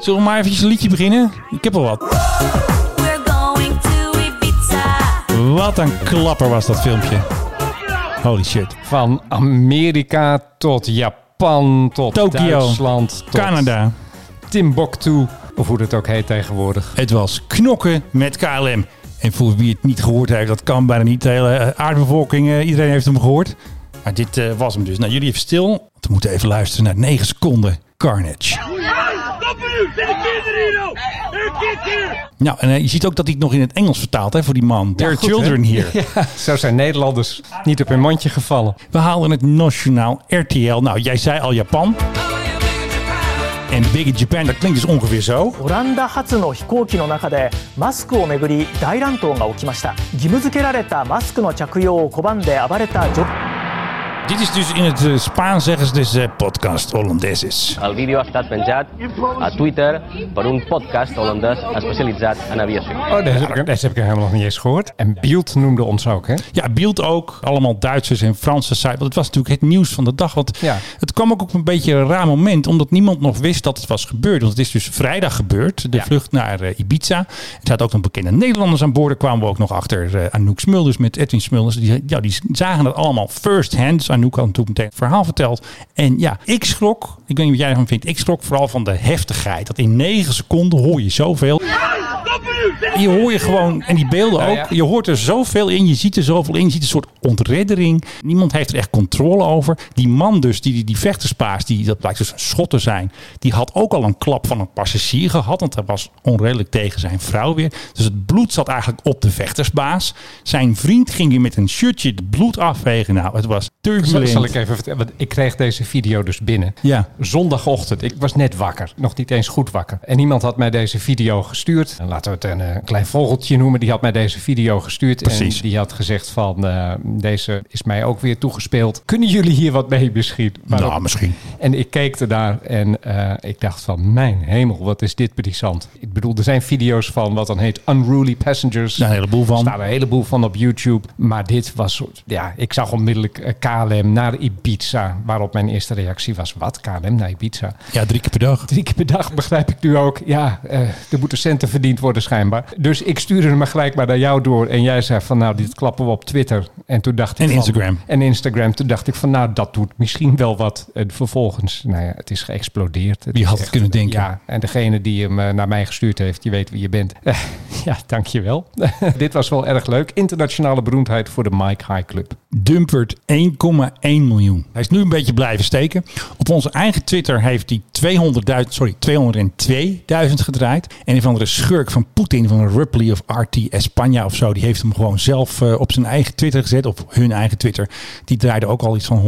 Zullen we maar eventjes een liedje beginnen? Ik heb al wat. We're going to Ibiza. Wat een klapper was dat filmpje. Holy shit. Van Amerika tot Japan, tot Tokio. Duitsland, tot Canada. Timbuktu, of hoe dat ook heet tegenwoordig. Het was knokken met KLM. En voor wie het niet gehoord heeft, dat kan bijna niet. De hele aardbevolking, eh, iedereen heeft hem gehoord. Dit eh, was hem dus. Nou, jullie even stil. We moeten even luisteren naar 9 seconden Carnage. Nou, en eh, je ziet ook dat hij het nog in het Engels vertaalt hè, voor die man. There are children here. Zo zijn Nederlanders niet op hun mondje gevallen. We halen het nationaal RTL. Nou, jij zei al Japan. En Big in Japan, dat klinkt dus ongeveer zo. Oranda hatsu no hikouki no naka de masku o meguri ga okimashita. Gimuzukeraret'a masku no o abareta dit is dus in het eh, Spaans zeggen ze dus eh, podcast Hollandeses. El vídeo ha estat penjat a Twitter per un podcast holandès especialitzat en aviació. Oh, deze heb, ik, deze heb ik helemaal nog niet eens gehoord. En Bielt noemde ons ook, hè? Ja, Beeld ook. Allemaal Duitsers en Franse site. Want het was natuurlijk het nieuws van de dag. Want Ja. het kwam ook op een beetje een raar moment. Omdat niemand nog wist dat het was gebeurd. Want het is dus vrijdag gebeurd. De Ja. vlucht naar eh, Ibiza. Er zaten ook nog bekende Nederlanders aan boord. Daar kwamen we ook nog achter eh, Anouk Smulders met Edwin Smulders. Die, ja, die zagen dat allemaal first hand. Dus Anouk had natuurlijk meteen het verhaal verteld. En ja, ik schrok. Ik weet niet wat jij ervan vindt. Ik schrok vooral van de heftigheid. Dat in negen seconden hoor je zoveel. Je hoor je gewoon, en die beelden ook, je hoort er zoveel in, je ziet er zoveel in, je ziet een soort ontreddering. Niemand heeft er echt controle over. Die man dus, die, die, die vechterspaas, die, dat blijkt dus een schot te zijn, die had ook al een klap van een passagier gehad, want hij was onredelijk tegen zijn vrouw weer. Dus het bloed zat eigenlijk op de vechtersbaas. Zijn vriend ging weer met een shirtje het bloed afvegen. Nou, het was Zal, zal ik even vertellen? Want ik kreeg deze video dus binnen. Ja. Zondagochtend. Ik was net wakker. Nog niet eens goed wakker. En iemand had mij deze video gestuurd. En laten we het een, eh, klein vogeltje noemen. Die had mij deze video gestuurd. Precies. En die had gezegd van... eh, deze is mij ook weer toegespeeld. Kunnen jullie hier wat mee misschien? Nou, misschien. En ik keek ernaar en eh, ik dacht van... Mijn hemel, wat is dit brisant. Ik bedoel, er zijn video's van wat dan heet Unruly Passengers. Daar een heleboel van. Er staan een heleboel van op YouTube. Maar dit was... soort- Ja, ik zag onmiddellijk eh, KLM naar Ibiza. Waarop mijn eerste reactie was... Wat? KLM naar Ibiza? Ja, drie keer per dag. Drie keer per dag begrijp ik nu ook. Ja, eh, er moeten centen verdiend worden schijnbaar. Dus ik stuurde hem gelijk maar naar jou door. En jij zei van nou, dit klappen we op Twitter. En toen dacht ik En van- Instagram. En Instagram. Toen dacht ik van nou, dat doet misschien wel wat. En vervolgens, nou ja, het is geëxplodeerd. Wie is had het kunnen denken? Ja, en degene die hem eh, naar mij gestuurd heeft, je weet wie je bent. Ja, dankjewel. dit was wel erg leuk. Internationale beroemdheid voor de Mike High Club. Dumpert 1,1 miljoen. Hij is nu een beetje blijven steken. Op onze eigen Twitter heeft hij 200.000, sorry, 202.000 gedraaid. En een van de schurk van Poetin, van Ripley of RT España of zo, die heeft hem gewoon zelf eh, op zijn eigen Twitter gezet, op hun eigen Twitter. Die draaide ook al iets van 130.000.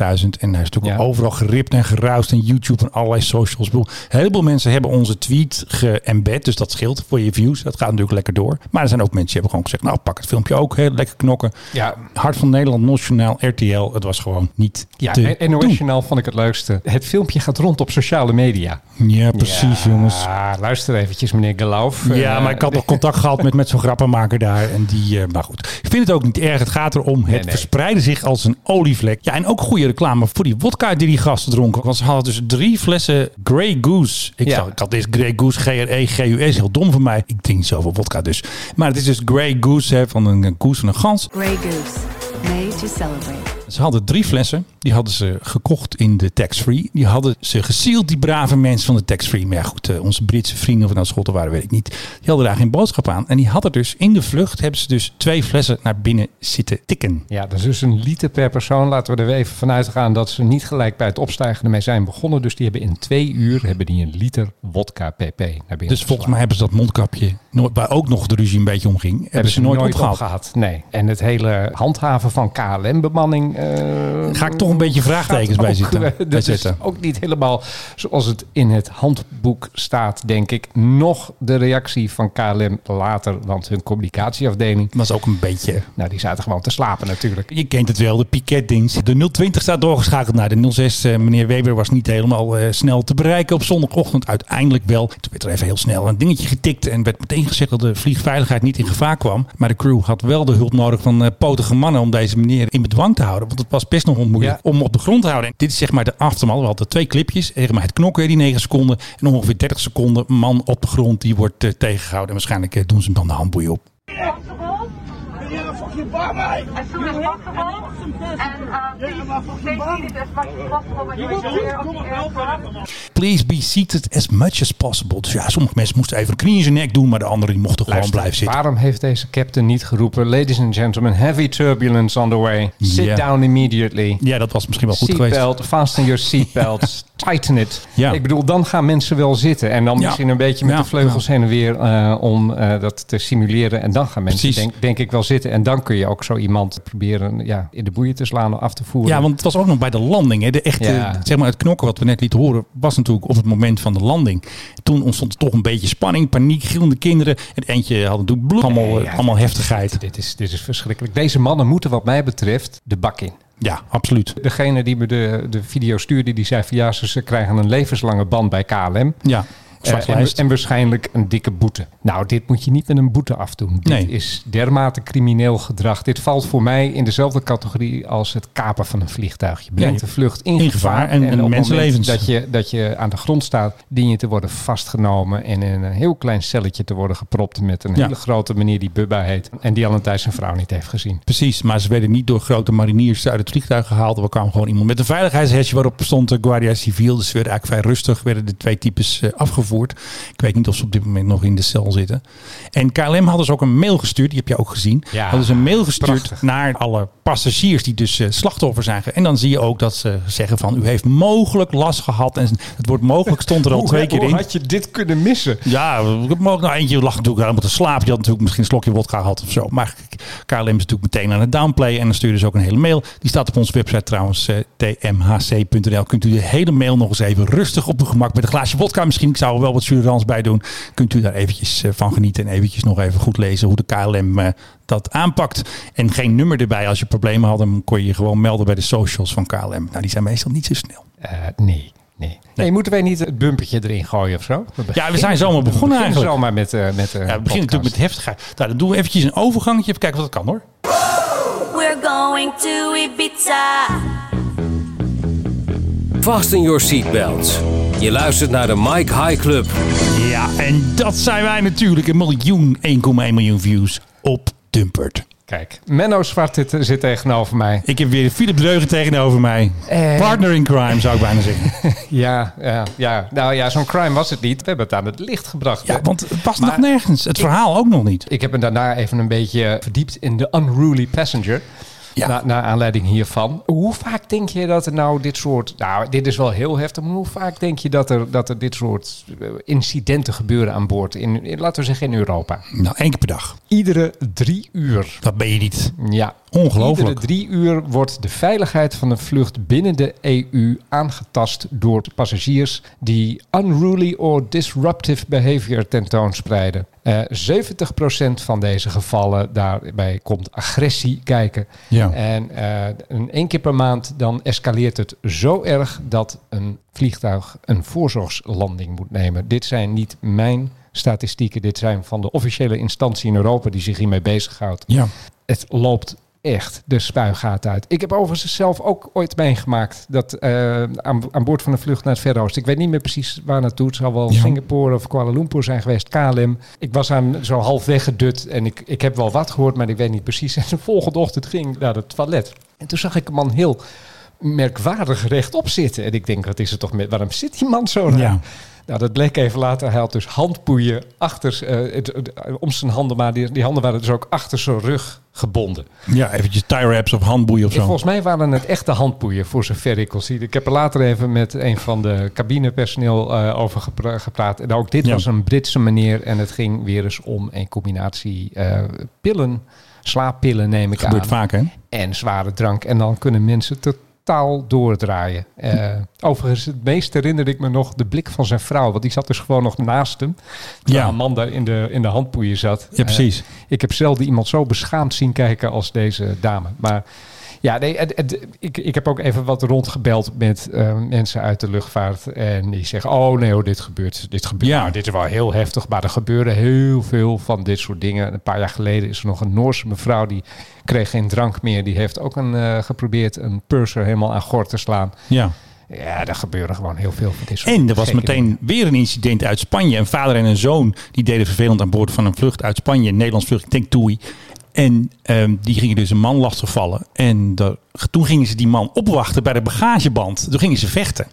En hij is natuurlijk Ja. overal geript en geruist en YouTube en allerlei socials. Een heleboel mensen hebben onze tweet geëmbed, dus dat scheelt voor je views. Dat gaat natuurlijk lekker door. Maar er zijn ook mensen die hebben gewoon gezegd, nou pak het filmpje ook, hè, lekker knokken. Ja, Hart van Nederland, Nationaal, RTL. Het was gewoon niet ja te en doen. NOS vond ik het leukste. Het filmpje gaat rond op sociale media. Ja, precies Ja, jongens. luister eventjes, meneer Gelauf. Ja, Eh, maar ik had nog contact gehad met, met zo'n grappenmaker daar. En die, eh, maar goed. Ik vind het ook niet erg. Het gaat erom. Het Nee, nee. verspreidde zich als een olievlek. Ja, en ook goede reclame voor die wodka die die gasten dronken. Want ze hadden dus drie flessen Grey Goose. Ik, Ja. zag, ik had deze Grey Goose, G-R-E-G-U-S. Heel dom van mij. Ik drink zoveel wodka dus. Maar het is dus Grey Goose hè, van een, een goose van een gans. Grey Goose. Made to celebrate. Ze hadden drie flessen. Die hadden ze gekocht in de tax-free. Die hadden ze gesield, die brave mensen van de tax-free. Maar ja, goed, eh, onze Britse vrienden of het nou schotten waren, weet ik niet. Die hadden daar geen boodschap aan. En die hadden dus in de vlucht, hebben ze dus twee flessen naar binnen zitten tikken. Ja, dat is dus een liter per persoon. Laten we er even vanuit gaan dat ze niet gelijk bij het opstijgen ermee zijn begonnen. Dus die hebben in twee uur hebben die een liter wodka pp naar binnen Dus volgens mij hebben ze dat mondkapje, nooit- waar ook nog de ruzie een beetje om ging, hebben, ze nooit, opgehaald. Nee. En het hele handhaven van KLM-bemanning... eh, Ga ik toch een beetje vraagtekens bij zitten. bij Dat is ook niet helemaal zoals het in het handboek staat, denk ik. Nog de reactie van KLM later, want hun communicatieafdeling... was ook een beetje Nou, die zaten gewoon te slapen natuurlijk. Je kent het wel, de piketdienst. De 020 staat doorgeschakeld naar de 06. Eh, meneer Weber was niet helemaal eh, snel te bereiken op zondagochtend. Uiteindelijk wel. Toen werd er even heel snel een dingetje getikt. En werd meteen gezegd dat de vliegveiligheid niet in gevaar kwam. Maar de crew had wel de hulp nodig van potige mannen om deze meneer in bedwang te houden. Want het was best nog moeilijk Ja. om op de grond te houden. En dit is zeg maar de aftermath. We hadden twee clipjes. Zeg maar het knokken, die 9 seconden. En ongeveer 30 seconden man op de grond. Die wordt eh, tegengehouden. En waarschijnlijk eh, doen ze hem dan de handboeien op. Please be seated as much as possible. Dus ja, sommige mensen moesten even een knie in zijn nek doen. Maar de anderen die mochten gewoon Luister, blijven zitten. Waarom heeft deze captain niet geroepen... Ladies and gentlemen, heavy turbulence on the way. Sit down immediately. Ja, dat was misschien wel goed geweest. Seatbelt, fasten your seatbelts, tighten it. Ja. Ik bedoel, dan gaan mensen wel zitten. En dan Ja. misschien een beetje met Ja. de vleugels heen en weer eh, om eh, dat te simuleren. En dan gaan mensen denk, denk ik wel zitten. En dan kun je ook zo iemand proberen ja, in de boeien te slaan of af te voeren. Ja, want het was ook nog bij de landing. Hè. De echte, zeg maar, het knokken wat we net lieten horen, was natuurlijk op het moment van de landing. Toen ontstond er toch een beetje spanning, paniek, gillende kinderen. Het eentje had natuurlijk bloed, allemaal, allemaal heftigheid. Dit is, dit is verschrikkelijk. Deze mannen moeten wat mij betreft de bak in. Ja, absoluut. Degene die me de, de video stuurde, die zei van ja, ze, ze krijgen een levenslange band bij KLM. Ja, en, lijst. en waarschijnlijk een dikke boete. Nou, dit moet je niet met een boete afdoen. Dit Nee. is dermate crimineel gedrag. Dit valt voor mij in dezelfde categorie als het kapen van een vliegtuig. Je brengt de vlucht in, in gevaar. en- en op mensenlevens. Dat je, dat je aan de grond staat, dien je te worden vastgenomen en in een heel klein celletje te worden gepropt met een Ja. hele grote meneer die Bubba heet. En die al een tijd zijn vrouw niet heeft gezien. Precies, maar ze werden niet door grote mariniers uit het vliegtuig gehaald. Er kwam gewoon iemand met een veiligheidshesje waarop stond eh, Guardia Civil. Dus ze werden eigenlijk vrij rustig, werden de twee types eh, Ik weet niet of ze op dit moment nog in de cel zitten. En KLM hadden ze ook een mail gestuurd, die heb je ook gezien. Ja, hadden ze een mail gestuurd prachtig. naar alle passagiers die dus eh, slachtoffer zijn. En dan zie je ook dat ze zeggen van, u heeft mogelijk last gehad. En het woord mogelijk stond er al Hoe- twee keer hoe in. had je dit kunnen missen? Ja, mag nou eentje lag natuurlijk helemaal te slapen. Je had natuurlijk misschien een slokje wodka gehad of zo. Maar KLM is natuurlijk meteen aan het downplayen. En dan sturen ze ook een hele mail. Die staat op onze website trouwens, eh, tmhc.nl. Kunt u de hele mail nog eens even rustig op uw gemak met een glaasje wodka misschien. Ik zou wel wat surans bij doen. Kunt u daar eventjes eh, van genieten. En eventjes nog even goed lezen hoe de KLM eh, dat aanpakt. En geen nummer erbij. Als je problemen had, dan kon je je gewoon melden bij de socials van KLM. Nou, die zijn meestal niet zo snel. Eh, nee. Nee. nee, moeten wij niet het bumpertje erin gooien of zo? Ja, we zijn zomaar begonnen beginnen eigenlijk. zomaar met, eh met eh Ja, we beginnen natuurlijk met heftigheid. Nou, dan doen we eventjes een overgangetje. Even kijken wat dat kan hoor. We're going to Ibiza. Fasten your seatbelts. Je luistert naar de Mike High Club. Ja, en dat zijn wij natuurlijk. Een miljoen, 1,1 miljoen views op Dumpert. Kijk, Menno Zwart zit, zit tegenover mij. Ik heb weer Philip Dreugen tegenover mij. Eh. Partner in crime zou ik bijna zeggen. Ja, ja, ja. nou ja, zo'n crime was het niet. We hebben het aan het licht gebracht. Ja, hè. want het past Maar- nog nergens. Het verhaal ook nog niet. Ik heb me daarna even een beetje verdiept in de Unruly Passenger. Ja. Na, naar aanleiding hiervan. Hoe vaak denk je dat er nou dit soort... Nou, dit is wel heel heftig. Maar hoe vaak denk je dat er, dat er dit soort eh, incidenten gebeuren aan boord? In, in, laten we zeggen in Europa. Nou, één keer per dag. Iedere drie uur. Dat ben je niet. Ja. Ongelooflijk. Iedere drie uur wordt de veiligheid van een vlucht binnen de EU aangetast door passagiers die unruly or disruptive behavior tentoonspreiden. Eh 70% van deze gevallen, daarbij komt agressie kijken. Ja. En eh, een één keer per maand dan escaleert het zo erg dat een vliegtuig een voorzorgslanding moet nemen. Dit zijn niet mijn statistieken, dit zijn van de officiële instantie in Europa die zich hiermee bezighoudt Ja. het loopt echt de spuigaat uit. Ik heb overigens zelf ook ooit meegemaakt dat eh, aan, aan boord van een vlucht naar het Verre Oosten. Ik weet niet meer precies waar naartoe. Het zal wel Ja. Singapore of Kuala Lumpur zijn geweest. KLM. Ik was aan zo half weggedut en ik, ik heb wel wat gehoord, maar ik weet niet precies. En de volgende ochtend ging ik naar het toilet. En toen zag ik een man heel merkwaardig rechtop zitten. En ik denk, wat is er toch met, waarom zit die man zo raar? Ja. Nou, dat bleek even later. Hij had dus handboeien achter, eh, het- om zijn handen, maar die, die handen waren dus ook achter zijn rug gebonden. Ja, eventjes tie wraps of handboeien of zo. volgens mij waren het echte handboeien, voor zover ik kon zien. Ik heb er later even met een van de cabinepersoneel eh, over gepra- gepraat. En ook dit Ja. was een Britse meneer. En het ging weer eens om een combinatie eh, pillen, slaappillen neem ik Gebeurt aan. vaak, hè? En zware drank. En dan kunnen mensen totaal doordraaien. Eh, overigens, het meest herinner ik me nog de blik van zijn vrouw. Want die zat dus gewoon nog naast hem. Terwijl Ja. Amanda in de, in de handboeien zat. Ja, precies. Eh, ik heb zelden iemand zo beschaamd zien kijken als deze dame. Maar Ja, nee, het- het- ik, ik heb ook even wat rondgebeld met eh, mensen uit de luchtvaart. En die zeggen, oh nee, dit gebeurt. Dit gebeurt. Ja. Nou, dit is wel heel heftig, maar er gebeuren heel veel van dit soort dingen. Een paar jaar geleden is er nog een Noorse mevrouw die kreeg geen drank meer. Die heeft ook een, eh, geprobeerd een purser helemaal aan gort te slaan. Ja. Ja, er gebeuren gewoon heel veel van dit soort En er was meteen weer een incident uit Spanje. Een vader en een zoon die deden vervelend aan boord van een vlucht uit Spanje. Een Nederlands vlucht, ik denk TUI. En ehm, die gingen dus een man lastigvallen. En toen gingen ze die man opwachten bij de bagageband. Toen gingen ze vechten.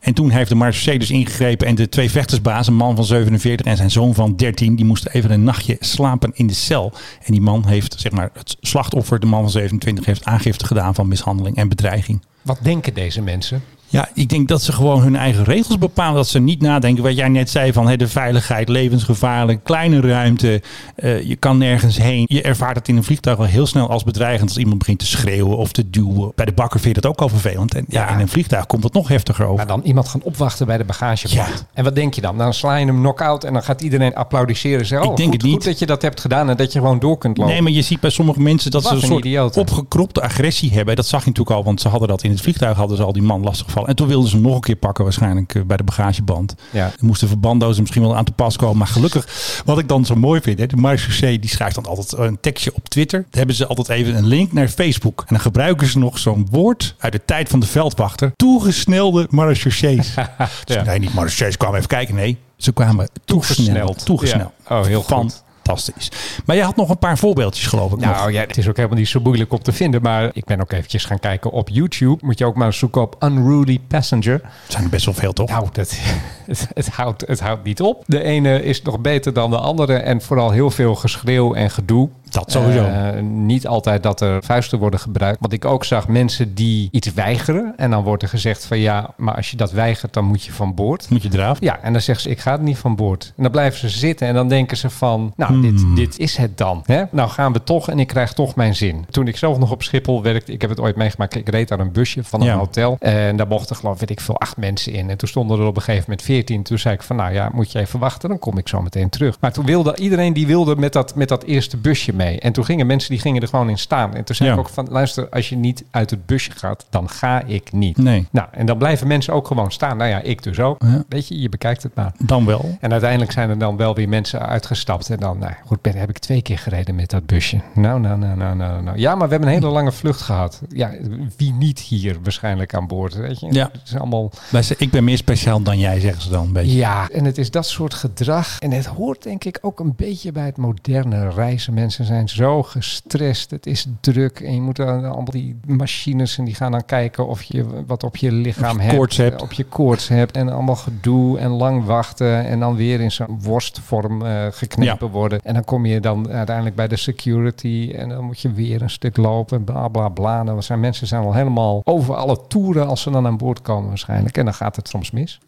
En toen heeft de marechaussee dus ingegrepen. En de twee vechtersbaas, een man van 47 en zijn zoon van 13... die moesten even een nachtje slapen in de cel. En die man heeft, zeg maar, het slachtoffer, de man van 27... heeft aangifte gedaan van mishandeling en bedreiging. Wat denken deze mensen? Ja, ik denk dat ze gewoon hun eigen regels bepalen. Dat ze niet nadenken wat jij net zei van hè, de veiligheid, levensgevaarlijk, kleine ruimte. eh, je kan nergens heen. Je ervaart het in een vliegtuig wel heel snel als bedreigend. Als iemand begint te schreeuwen of te duwen. Bij de bakker vind je dat ook al vervelend. En ja, Ja. in een vliegtuig komt het nog heftiger over. Maar dan iemand gaan opwachten bij de bagageband. Ja. En wat denk je dan? Dan sla je hem knock-out en dan gaat iedereen applaudisseren. en Zeggen, Ik denk goed, het niet. goed dat je dat hebt gedaan en dat je gewoon door kunt lopen. Nee, maar je ziet bij sommige mensen dat Wat ze een een soort idioten. opgekropte agressie hebben. Dat zag je natuurlijk al, want ze hadden dat in het vliegtuig, hadden ze al die man lastiggevallen. En toen wilden ze hem nog een keer pakken, waarschijnlijk eh, bij de bagageband. Ja. Er moesten verbanddozen misschien wel aan te pas komen. Maar gelukkig, wat ik dan zo mooi vind, hè, de marechaussee die schrijft dan altijd een tekstje op Twitter. Dan hebben ze altijd even een link naar Facebook. En dan gebruiken ze nog zo'n woord uit de tijd van de veldwachter. Toegesnelde marechaussees. Dus Ja. nee, niet marechaussees kwamen even kijken. Nee, ze kwamen toegesneld. Toegesneld. Toegesneld. Ja. Oh, heel goed. Fantastisch. Maar je had nog een paar voorbeeldjes geloof ik nog. Nou ja, het is ook helemaal niet zo moeilijk om te vinden. Maar ik ben ook eventjes gaan kijken op YouTube. Moet je ook maar eens zoeken op Unruly Passenger. Er zijn er best wel veel toch? Nou, dat, het, het, houdt, het houdt niet op. De ene is nog beter dan de andere. En vooral heel veel geschreeuw en gedoe. Dat sowieso. Eh, niet altijd dat er vuisten worden gebruikt. Want ik ook zag mensen die iets weigeren. En dan wordt er gezegd van ja, maar als je dat weigert, dan moet je van boord. Moet je eraf? Ja, en dan zeggen ze, ik ga niet van boord. En dan blijven ze zitten en dan denken ze van, nou, Hmm. dit, dit is het dan. Hè? Nou gaan we toch en ik krijg toch mijn zin. Toen ik zelf nog op Schiphol werkte, ik heb het ooit meegemaakt, ik reed daar een busje van een Ja. hotel. En daar mochten geloof weet ik veel acht mensen in. En toen stonden er op een gegeven moment veertien. Toen zei ik van, nou ja, moet je even wachten, dan kom ik zo meteen terug. Maar toen wilde iedereen die wilde met dat, met dat eerste busje mee. En toen gingen mensen die gingen er gewoon in staan. En toen zei Ja. ik ook van, luister, als je niet uit het busje gaat, dan ga ik niet. Nee. Nou, en dan blijven mensen ook gewoon staan. Nou ja, ik dus ook. Ja. Weet je, je bekijkt het maar. Dan wel. En uiteindelijk zijn er dan wel weer mensen uitgestapt. En dan, nou goed, ben, heb ik twee keer gereden met dat busje. Nou, nou, nou, nou, nou, nou. Ja, maar we hebben een hele lange vlucht gehad. Ja, wie niet hier waarschijnlijk aan boord, weet je. Ja. Het is allemaal... Ik ben meer speciaal dan jij, zeggen ze dan een beetje. Ja, en het is dat soort gedrag. En het hoort denk ik ook een beetje bij het moderne reizen. Mensen zijn zo gestrest. Het is druk. En je moet dan allemaal die machines en die gaan dan kijken of je wat op je lichaam Of je hebt. koorts hebt. Op je koorts hebt. En allemaal gedoe en lang wachten. En dan weer in zo'n worstvorm eh, geknepen Ja. worden. En dan kom je dan uiteindelijk bij de security. En dan moet je weer een stuk lopen. Bla bla bla. Dan zijn mensen zijn al helemaal over alle toeren als ze dan aan boord komen waarschijnlijk. En dan gaat het soms mis.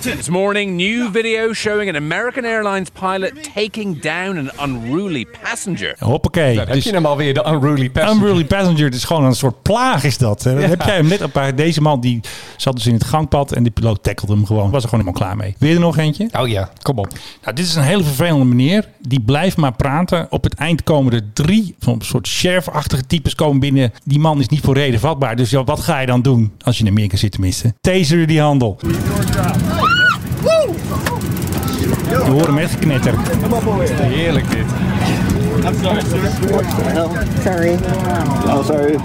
This morning, new video showing an American Airlines pilot taking down an unruly passenger. Hoppakee. Dan heb Dus je hem alweer, de unruly passenger. Unruly Passenger, het is gewoon een soort plaag is dat. Dan heb jij hem net op paar. Deze man die zat dus in het gangpad en de piloot tackelde hem gewoon. Was er gewoon helemaal klaar mee. Wil je er nog eentje? Oh ja, kom op. Nou, dit is een hele vervelende meneer. Die blijft maar praten. Op het eind komen er drie van een soort sheriff-achtige types komen binnen. Die man is niet voor reden vatbaar. Dus ja, wat ga je dan doen? Als je in Amerika zit tenminste. Taser die handel. Je hoort hem echt geknetter. Heerlijk dit. I'm sorry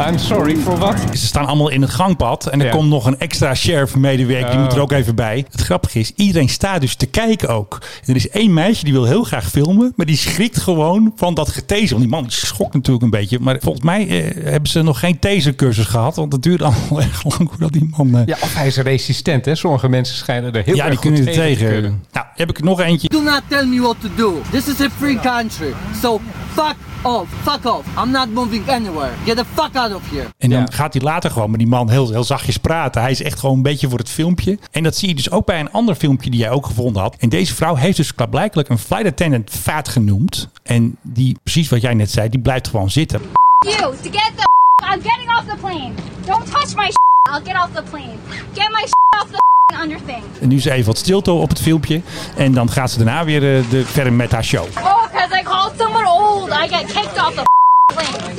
for wat? Ze staan allemaal in het gangpad. En er Ja. komt nog een extra sheriff-medewerker. Die Oh. moet er ook even bij. Het grappige is, iedereen staat dus te kijken ook. En er is één meisje die wil heel graag filmen. Maar die schrikt gewoon van dat getaser. Want die man die schokt natuurlijk een beetje. Maar volgens mij eh, hebben ze nog geen tasercursus gehad. Want het duurde allemaal echt lang voordat die man... eh, Ja, of hij is resistent, hè? Sommige mensen schijnen er heel ja, erg die goed kunnen er tegen. Nou, heb ik er nog eentje. Do not tell me what to do. This is a free country. So fuck off. Fuck off. I'm not moving anywhere. Get the fuck out of here. En dan Ja. gaat hij later gewoon met die man heel, heel zachtjes praten. Hij is echt gewoon een beetje voor het filmpje. En dat zie je dus ook bij een ander filmpje die jij ook gevonden had. En deze vrouw heeft dus blijkbaar een flight attendant fat genoemd. En die, precies wat jij net zei, die blijft gewoon zitten. You, to get the I'm getting off the plane. Don't touch my I'll get off the plane. Get my off the under thing. En nu is even wat stilte op het filmpje. En dan gaat ze daarna weer eh, de, verder met haar show. Oh, because I called someone old. I get kicked off the plane.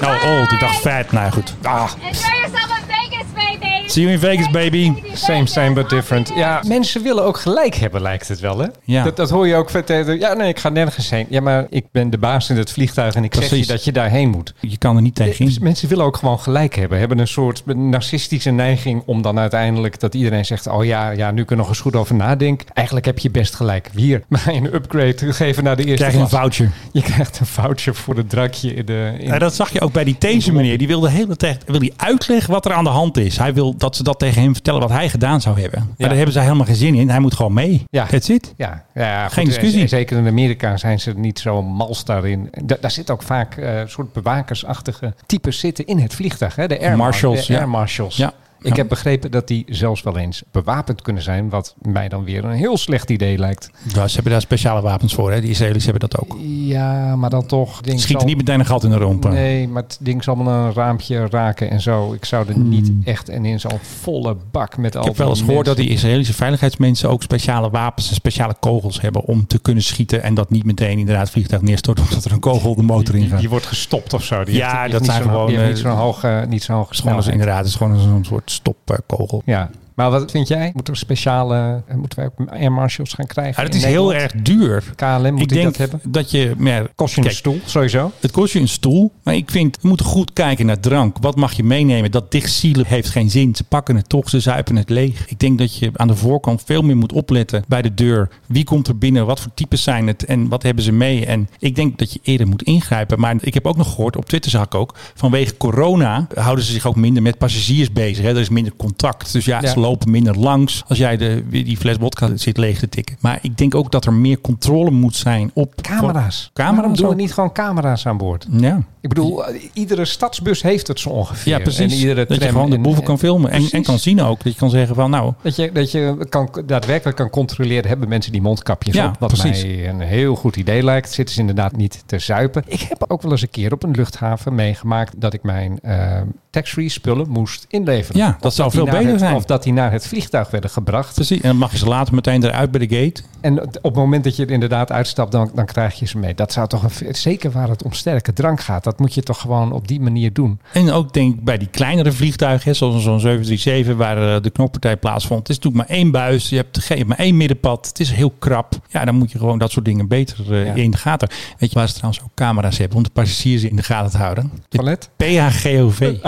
Nou, old. Ik dacht vet. Nou goed. Ah. Enjoy yourself in Vegas, baby. See you in Vegas, baby. Same, same, but different. Ja, mensen willen ook gelijk hebben, lijkt het wel, hè? Ja. Dat, dat hoor je ook. Ja, nee, ik ga nergens heen. Ja, maar ik ben de baas in het vliegtuig en ik zeg Precies. je dat je daarheen moet. Je kan er niet tegen Dus in. mensen willen ook gewoon gelijk hebben. Hebben een soort narcistische neiging om dan uiteindelijk dat iedereen zegt: Oh ja, ja, nu kun je nog eens goed over nadenken. Eigenlijk heb je best gelijk. Hier, maar een upgrade geven naar de eerste Krijg je een klas. voucher. Je krijgt een voucher voor het drankje in de. In Ja, dat zag je ook bij die deze meneer. Die wilde de hele tijd wil hij uitleggen wat er aan de hand is. Hij wil dat ze dat tegen hem vertellen wat hij gedaan zou hebben. Maar daar hebben zij helemaal geen zin in. Hij moet gewoon mee. Ja. That's it. Ja, ja goed, Geen discussie. en Zeker in Amerika zijn ze niet zo mals daarin. Da- daar zitten ook vaak eh soort bewakersachtige types zitten in het vliegtuig. Hè? De air Marshals, De ja. air marshals. Ja. Ik heb begrepen dat die zelfs wel eens bewapend kunnen zijn. Wat mij dan weer een heel slecht idee lijkt. Ja, ze hebben daar speciale wapens voor. Hè? Die Israëli's hebben dat ook. Ja, maar dan toch. Ding Schieten zal- niet meteen een gat in de romp. Nee, maar het ding zal wel een raampje raken en zo. Ik zou er niet echt en in zo'n volle bak met al Hmm. Ik heb wel eens gehoord dat die Israëlische veiligheidsmensen ook speciale wapens en speciale kogels hebben om te kunnen schieten en dat niet meteen inderdaad het vliegtuig neerstort omdat er een kogel de motor in Die, gaat. die wordt gestopt of zo. Die Ja, heeft- dat zijn gewoon, niet eh, zo'n hoge, niet zo'n hoge snelheid. inderdaad, het is gewoon zo'n soort stopkogel. Ja, maar wat vind jij? Moeten we speciale, eh, moeten wij ook air marshals gaan krijgen? Ja, dat is heel erg duur. KLM moet ik denk dat hebben? dat je... Ja, Kost je een stoel, sowieso? Het kost je een stoel. Maar ik vind, we moeten goed kijken naar drank. Wat mag je meenemen? Dat dichtsielen heeft geen zin. Ze pakken het toch, ze zuipen het leeg. Ik denk dat je aan de voorkant veel meer moet opletten bij de deur. Wie komt er binnen? Wat voor types zijn het? En wat hebben ze mee? En ik denk dat je eerder moet ingrijpen. Maar ik heb ook nog gehoord, op Twitter zag ik ook... vanwege corona houden ze zich ook minder met passagiers bezig. Hè? Er is minder contact. Dus ja, Ja. Lopen minder langs als jij de, die fles vodka zit leeg te tikken. Maar ik denk ook dat er meer controle moet zijn op... Camera's. Camera's Waarom doen we niet gewoon camera's aan boord? Ja. Ik bedoel, iedere stadsbus heeft het zo ongeveer. Ja, precies. En iedere dat je gewoon de en- boeven en- kan filmen. En, en kan zien ook. Dat je kan zeggen van nou... Dat je, dat je kan, daadwerkelijk kan controleren, hebben mensen die mondkapjes Ja, op? Wat precies. mij een heel goed idee lijkt. Zitten ze inderdaad niet te zuipen. Ik heb ook wel eens een keer op een luchthaven meegemaakt dat ik mijn eh, tax-free spullen moest inleveren. Ja, dat zou veel beter het- zijn. Of dat die naar het vliegtuig werden gebracht. Precies. En dan mag je ze later meteen eruit bij de gate. En op het moment dat je er inderdaad uitstapt, dan, dan krijg je ze mee. Dat zou toch, een, zeker waar het om sterke drank gaat, dat moet je toch gewoon op die manier doen. En ook denk ik bij die kleinere vliegtuigen, zoals zo'n 737 waar eh, de knokpartij plaatsvond. Het is natuurlijk maar één buis. Je hebt, geen- je hebt maar één middenpad. Het is heel krap. Ja, dan moet je gewoon dat soort dingen beter eh, Ja. in de gaten. Weet je waar ze trouwens ook camera's hebben om de passagiers in de gaten te houden? De Toilet? PHGOV.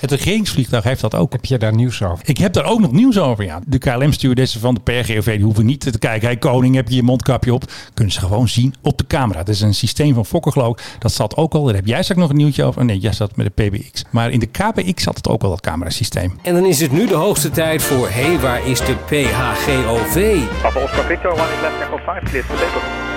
Het regeringsvliegtuig heeft dat ook. Heb je daar nieuws over? Ik heb daar ook nog nieuws over. Ja. De KLM-stewardessen van de PRGOV die hoeven niet te kijken. Hey koning, heb je je mondkapje op? Kunnen ze gewoon zien op de camera. Het is een systeem van Fokker geloof ik. Dat zat ook al. Daar heb jij straks nog een nieuwtje over. Oh, nee, jij zat met de PBX. Maar in de KBX zat het ook al, dat camerasysteem. En dan is het nu de hoogste tijd voor Hé, hey, waar is de PHGOV? Papa Oscar Victor, one is left echo 5, clear for.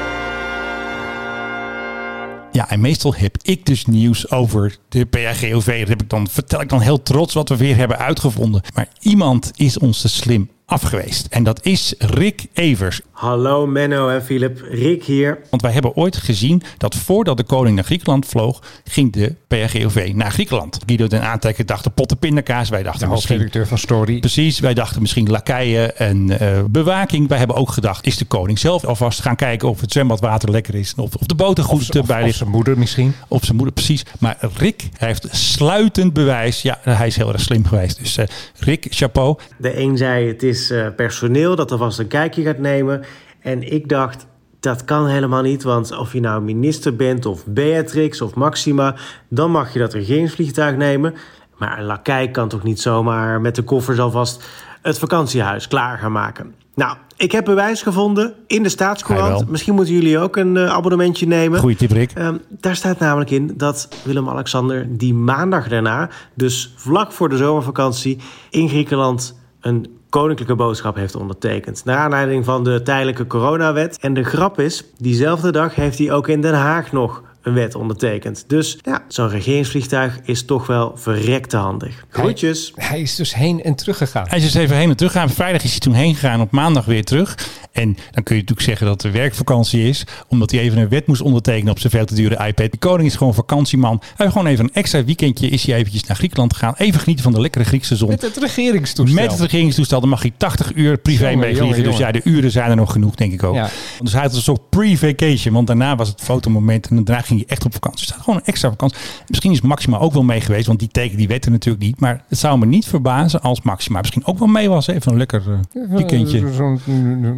Ja, en meestal heb ik dus nieuws over de PRGOV. Dat heb ik dan, vertel ik dan heel trots wat we weer hebben uitgevonden. Maar iemand is ons te slim afgeweest. En dat is Rick Evers. Hallo Menno en Philip, Rick hier. Want wij hebben ooit gezien dat voordat de koning naar Griekenland vloog, ging de PRGOV naar Griekenland. Guido den Aantrekker dacht de potten pindakaas. Wij De dachten misschien... hoofdredacteur van Story. Precies, wij dachten misschien lakeien en eh, bewaking. Wij hebben ook gedacht, is de koning zelf alvast gaan kijken of het zwembadwater lekker is. Of, of de boter goed Of, bij of zijn moeder misschien. Of zijn moeder, precies. Maar Rick hij heeft sluitend bewijs. Ja, hij is heel erg slim geweest. Dus eh, Rick, chapeau. De een zei het is eh, personeel dat alvast een kijkje gaat nemen. En ik dacht, dat kan helemaal niet. Want of je nou minister bent of Beatrix of Maxima... dan mag je dat regeringsvliegtuig nemen. Maar een lakij kan toch niet zomaar met de koffers alvast... het vakantiehuis klaar gaan maken. Nou, ik heb bewijs gevonden in de Staatscourant. Misschien moeten jullie ook een eh, abonnementje nemen. Goeie tip, Rick. Ehm, daar staat namelijk in dat Willem-Alexander die maandag daarna, dus vlak voor de zomervakantie, in Griekenland een koninklijke boodschap heeft ondertekend. Naar aanleiding van de tijdelijke coronawet. En de grap is, diezelfde dag heeft hij ook in Den Haag nog een wet ondertekend. Dus ja, zo'n regeringsvliegtuig is toch wel verrekte handig. Groetjes! Hij is dus heen en terug gegaan. Hij is dus even heen en terug gegaan. Vrijdag is hij toen heen gegaan. Op maandag weer terug. En dan kun je natuurlijk zeggen dat het werkvakantie is. Omdat hij even een wet moest ondertekenen op zijn veel te dure iPad. De koning is gewoon vakantieman. Hij heeft gewoon even een extra weekendje. Is hij eventjes naar Griekenland gegaan. Even genieten van de lekkere Griekse zon. Met het regeringstoestel. Met het regeringstoestel. Dan mag hij 80 uur privé Jongen, mee vliegen. jongen, Dus ja, de uren zijn er nog genoeg, denk ik ook. Ja. Dus hij had een soort pre-vacation. Want daarna was het fotomoment. En daarna ging ging hij echt op vakantie. Staat gewoon een extra vakantie. Misschien is Maxima ook wel mee geweest, want die teken die weet er natuurlijk niet. Maar het zou me niet verbazen als Maxima misschien ook wel mee was. Even een lekker eh, weekendje. Zo'n,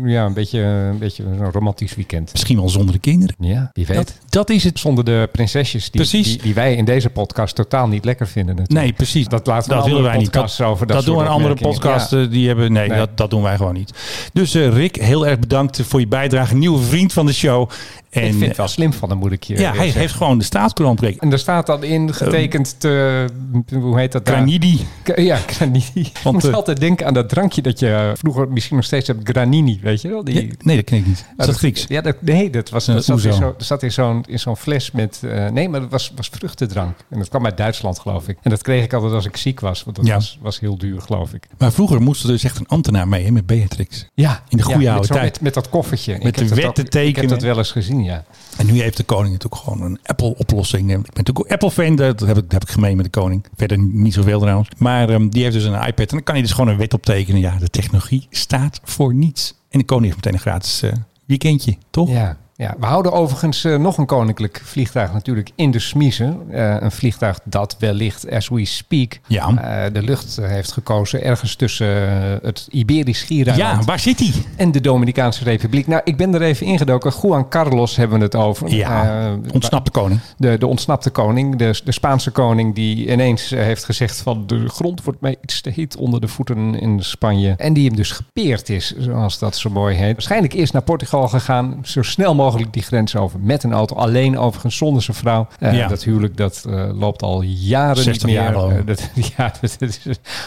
ja, een beetje, een beetje zo'n romantisch weekend. Misschien wel zonder de kinderen. Ja, wie weet. Dat, dat is het. Zonder de prinsesjes die, Precies. die, die wij in deze podcast totaal niet lekker vinden. Natuurlijk. Nee, precies. Dat laten we dat een willen wij niet. Dat, over dat dat doen soort een andere podcast. Ja. eh, Die hebben, nee, Nee. Dat, dat doen wij gewoon niet. Dus eh, Rick, heel erg bedankt voor je bijdrage. Nieuwe vriend van de show. En, ik vind het wel slim van hem, moet ik je ja, eerlijk hij heeft gewoon de gekregen. En er staat dan in getekend te, hoe heet dat daar? Granidi. Ja, granini. Ik Want, moet eh, altijd denken aan dat drankje dat je vroeger misschien nog steeds hebt, granini, weet je wel? Die, Ja, nee, dat ken ik niet. Is Ja, dat Grieks? Ja, dat, nee, dat, was, Eh, dat zat, in zo, dat zat in zo'n in zo'n fles met... eh, nee, maar dat was, was vruchtendrank. En dat kwam uit Duitsland, geloof ik. En dat kreeg ik altijd als ik ziek was. Want dat Ja. was, was heel duur, geloof ik. Maar vroeger moest er dus echt een ambtenaar mee hè, met Beatrix. Ja, In de goede ja, oude tijd. Met, met dat koffertje. Met Ik de wetten ook- Ik heb tekenen. dat wel eens gezien, ja. En nu heeft de koning natuurlijk gewoon een Apple-oplossing. Ik ben natuurlijk Apple-fan, dat heb ik, heb ik gemeen met de koning. Verder niet zoveel trouwens. Maar ehm, die heeft dus een iPad en dan kan hij dus gewoon een wet optekenen. Ja, de technologie staat voor niets. En de koning heeft meteen een gratis eh, weekendje, toch? Ja, ja. We houden overigens eh, nog een koninklijk vliegtuig natuurlijk in de smiezen. Eh, een vliegtuig dat wellicht, as we speak, Ja. eh, de lucht heeft gekozen ergens tussen het Iberisch Schiereiland Ja, waar zit hij? en de Dominicaanse Republiek. Nou, ik ben er even ingedoken. Juan Carlos hebben we het over. Ja, ontsnapte koning. de, de ontsnapte koning, de, de Spaanse koning, die ineens heeft gezegd van de grond wordt mij iets te heet onder de voeten in Spanje. En die hem dus gepeerd is, zoals dat zo mooi heet. Waarschijnlijk eerst naar Portugal gegaan, zo snel mogelijk die grens over met een auto. Alleen overigens zonder zijn vrouw. Eh, Ja. Dat huwelijk dat eh, loopt al jaren 60 niet meer. jaar. Eh, dat, ja, dat is,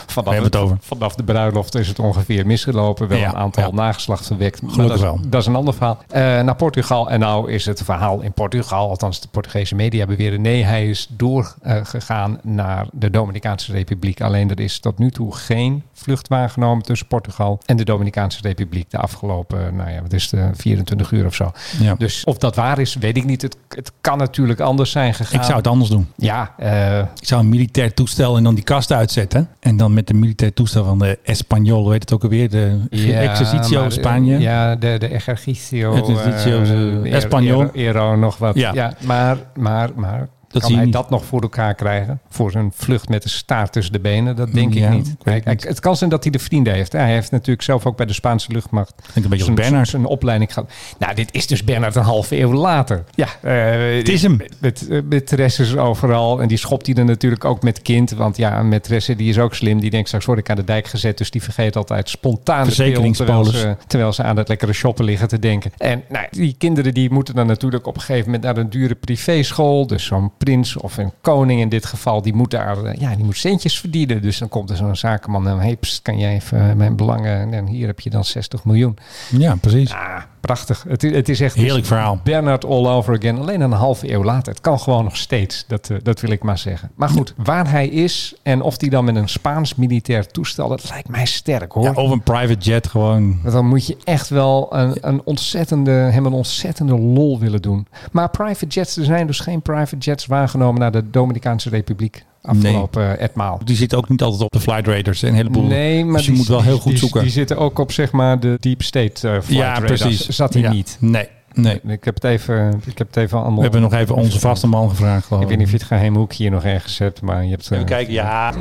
vanaf, het over. vanaf de bruiloft is het ongeveer misgelopen. Wel Ja, een aantal nageslacht verwekt. Maar Gelukkig dat is, wel. dat is een ander verhaal. Naar Portugal. En nou is het verhaal in Portugal, althans de Portugese media beweren, nee, hij is doorgegaan naar de Dominicaanse Republiek. Alleen er is tot nu toe geen vlucht waargenomen tussen Portugal en de Dominicaanse Republiek de afgelopen, nou ja, wat is het, eh, 24 uur of zo. Ja. Dus of dat waar is, weet ik niet. Het, het kan natuurlijk anders zijn gegaan. Ik zou het anders doen. Ja, eh, Ik zou een militair toestel en dan die kast uitzetten. En dan met de militair toestel van de Español, hoe heet het ook alweer? De ja, Exercitio maar, Spanje. eh, Ja, de, de Ejercicio. Ejercicio, eh, eh, Español. Ero, Ero nog wat. Ja. Ja, maar, maar, maar Dat kan hij niet. dat nog voor elkaar krijgen? Voor zijn vlucht met de staart tussen de benen? Dat denk Ja, ik niet. Hij- het hij- niet. het kan zijn dat hij de vrienden heeft. Hij heeft natuurlijk zelf ook bij de Spaanse luchtmacht een beetje zijn, Bernard. zijn opleiding gehad. Nou, dit is dus Bernard een halve eeuw later. Ja, eh, Het is hem. Met, met, Teresses overal. En die schopt hij er natuurlijk ook met kind. Want ja, een maîtresse die is ook slim. Die denkt straks word ik aan de dijk gezet. Dus die vergeet altijd spontaan de terwijl ze, terwijl ze aan het lekkere shoppen liggen te denken. En nou, die kinderen die moeten dan natuurlijk op een gegeven moment naar een dure privéschool. Dus zo'n prins of een koning in dit geval, die moet daar, eh, ja, die moet centjes verdienen. Dus dan komt er zo'n zakenman en hey, pst, kan jij even mijn belangen, en hier heb je dan 60 miljoen. Ja, precies. Ah, prachtig. Het, is- het is echt Heerlijk verhaal. Bernard all over again. Alleen een halve eeuw later. Het kan gewoon nog steeds. Dat, eh, dat wil ik maar zeggen. Maar goed, waar hij is en of hij dan met een Spaans militair toestel, dat lijkt mij sterk hoor. Ja, of een private jet gewoon. Want dan moet je echt wel een, een ontzettende, hem een ontzettende lol willen doen. Maar private jets, er zijn dus geen private jets waargenomen naar de Dominicaanse Republiek afgelopen nee. etmaal. Die zitten ook niet altijd op de flight radars. Een heleboel. Nee, maar dus je die, moet wel heel goed die, zoeken. Die zitten ook op zeg maar de deep state uh, flight ja, radars. precies. Zat hij ja. niet. Nee. Nee. Ik heb het even, ik heb het even allemaal... We hebben nog even onze vaste man gevraagd. Geloof. Ik weet niet of je het geheime hoekje hier nog ergens hebt, maar je hebt... Even uh, kijken, ja.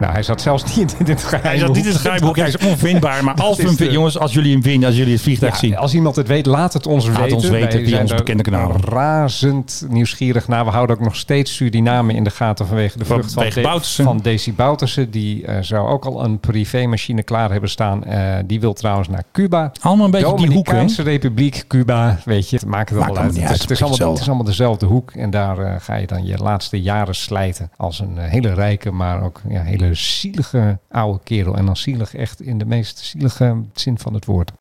Nou, hij zat zelfs niet in dit geheime Hij zat niet in het geheime hoekje. Hij is onvindbaar. Maar als we hem de- jongens, als jullie hem vinden, als jullie het vliegtuig Ja, zien. als iemand het weet, laat het ons Laat weten. ons weten Wij via onze bekende kanalen. razend nieuwsgierig naar. We houden ook nog steeds Suriname in de gaten vanwege de vlucht van, De- van Desi Boutersen. Die eh, zou ook al een privémachine klaar hebben staan. Eh, die wil trouwens naar Cuba. Allemaal een beetje die hoek, hè? Republiek, Cuba, weet je. Het maakt het allemaal uit. niet Het is, uit, het, is allemaal, hetzelfde. het is allemaal dezelfde hoek. En daar eh, ga je dan je laatste jaren slijten. Als een eh, hele rijke, maar ook ja, hele zielige oude kerel. En dan zielig echt in de meest zielige zin van het woord.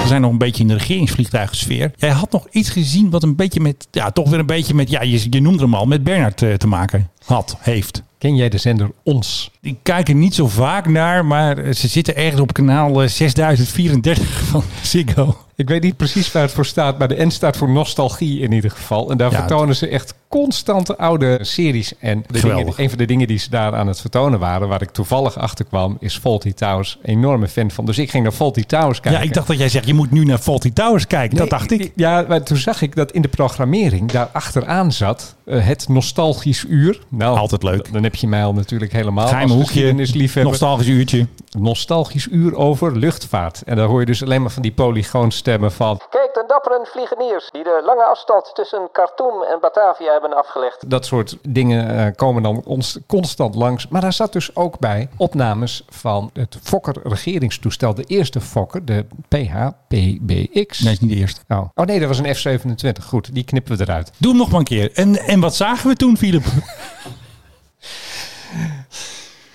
We zijn nog een beetje in de regeringsvliegtuigensfeer. Jij had nog iets gezien wat een beetje met, ja, toch weer een beetje met, ja, je, je noemde hem al, met Bernard eh, te maken had, heeft. Ken jij de zender Ons? Die kijken niet zo vaak naar, maar ze zitten ergens op kanaal eh, 6034 van Ziggo. Ik weet niet precies waar het voor staat, maar de N staat voor nostalgie in ieder geval. En daar Ja, vertonen ze echt constante oude series. En de dingen, een van de dingen die ze daar aan het vertonen waren, waar ik toevallig achter kwam, is Faulty Towers. Enorme fan van. Dus ik ging naar Faulty Towers kijken. Ja, ik dacht dat jij zegt, je moet nu naar Faulty Towers kijken. dat dacht ik. Ja, maar toen zag ik dat in de programmering daar achteraan zat eh, het nostalgisch uur. Nou, Altijd leuk. Dan heb je mij al natuurlijk helemaal Geheime als hoekje, geschiedenisliefhebber. nostalgisch uurtje. nostalgisch uur over luchtvaart. En daar hoor je dus alleen maar van die polygoonstemmen van... Kijk, de dappere vliegeniers die de lange afstand tussen Khartoum en Batavia hebben afgelegd. Dat soort dingen eh, komen dan ons constant langs. Maar daar zat dus ook bij opnames van het Fokker regeringstoestel. De eerste Fokker, de PHPBX. Nee, is niet de eerste. Oh. oh nee, dat was een F-27. Goed, die knippen we eruit. Doe hem nog maar een keer. En, en wat zagen we toen, Philip?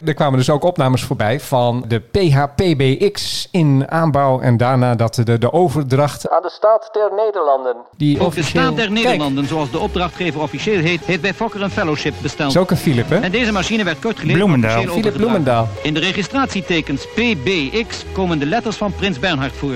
Er kwamen dus ook opnames voorbij van de PHPBX in aanbouw. En daarna dat de, de overdracht Aan de staat der Nederlanden. die Ook de officieel... staat der Kijk, Nederlanden, zoals de opdrachtgever officieel heet, heeft bij Fokker een fellowship besteld. ook een Philip, hè? En deze machine werd kort geleden Bloemendaal. officieel Philip. Bloemendaal. In de registratietekens PBX komen de letters van prins Bernhard voor.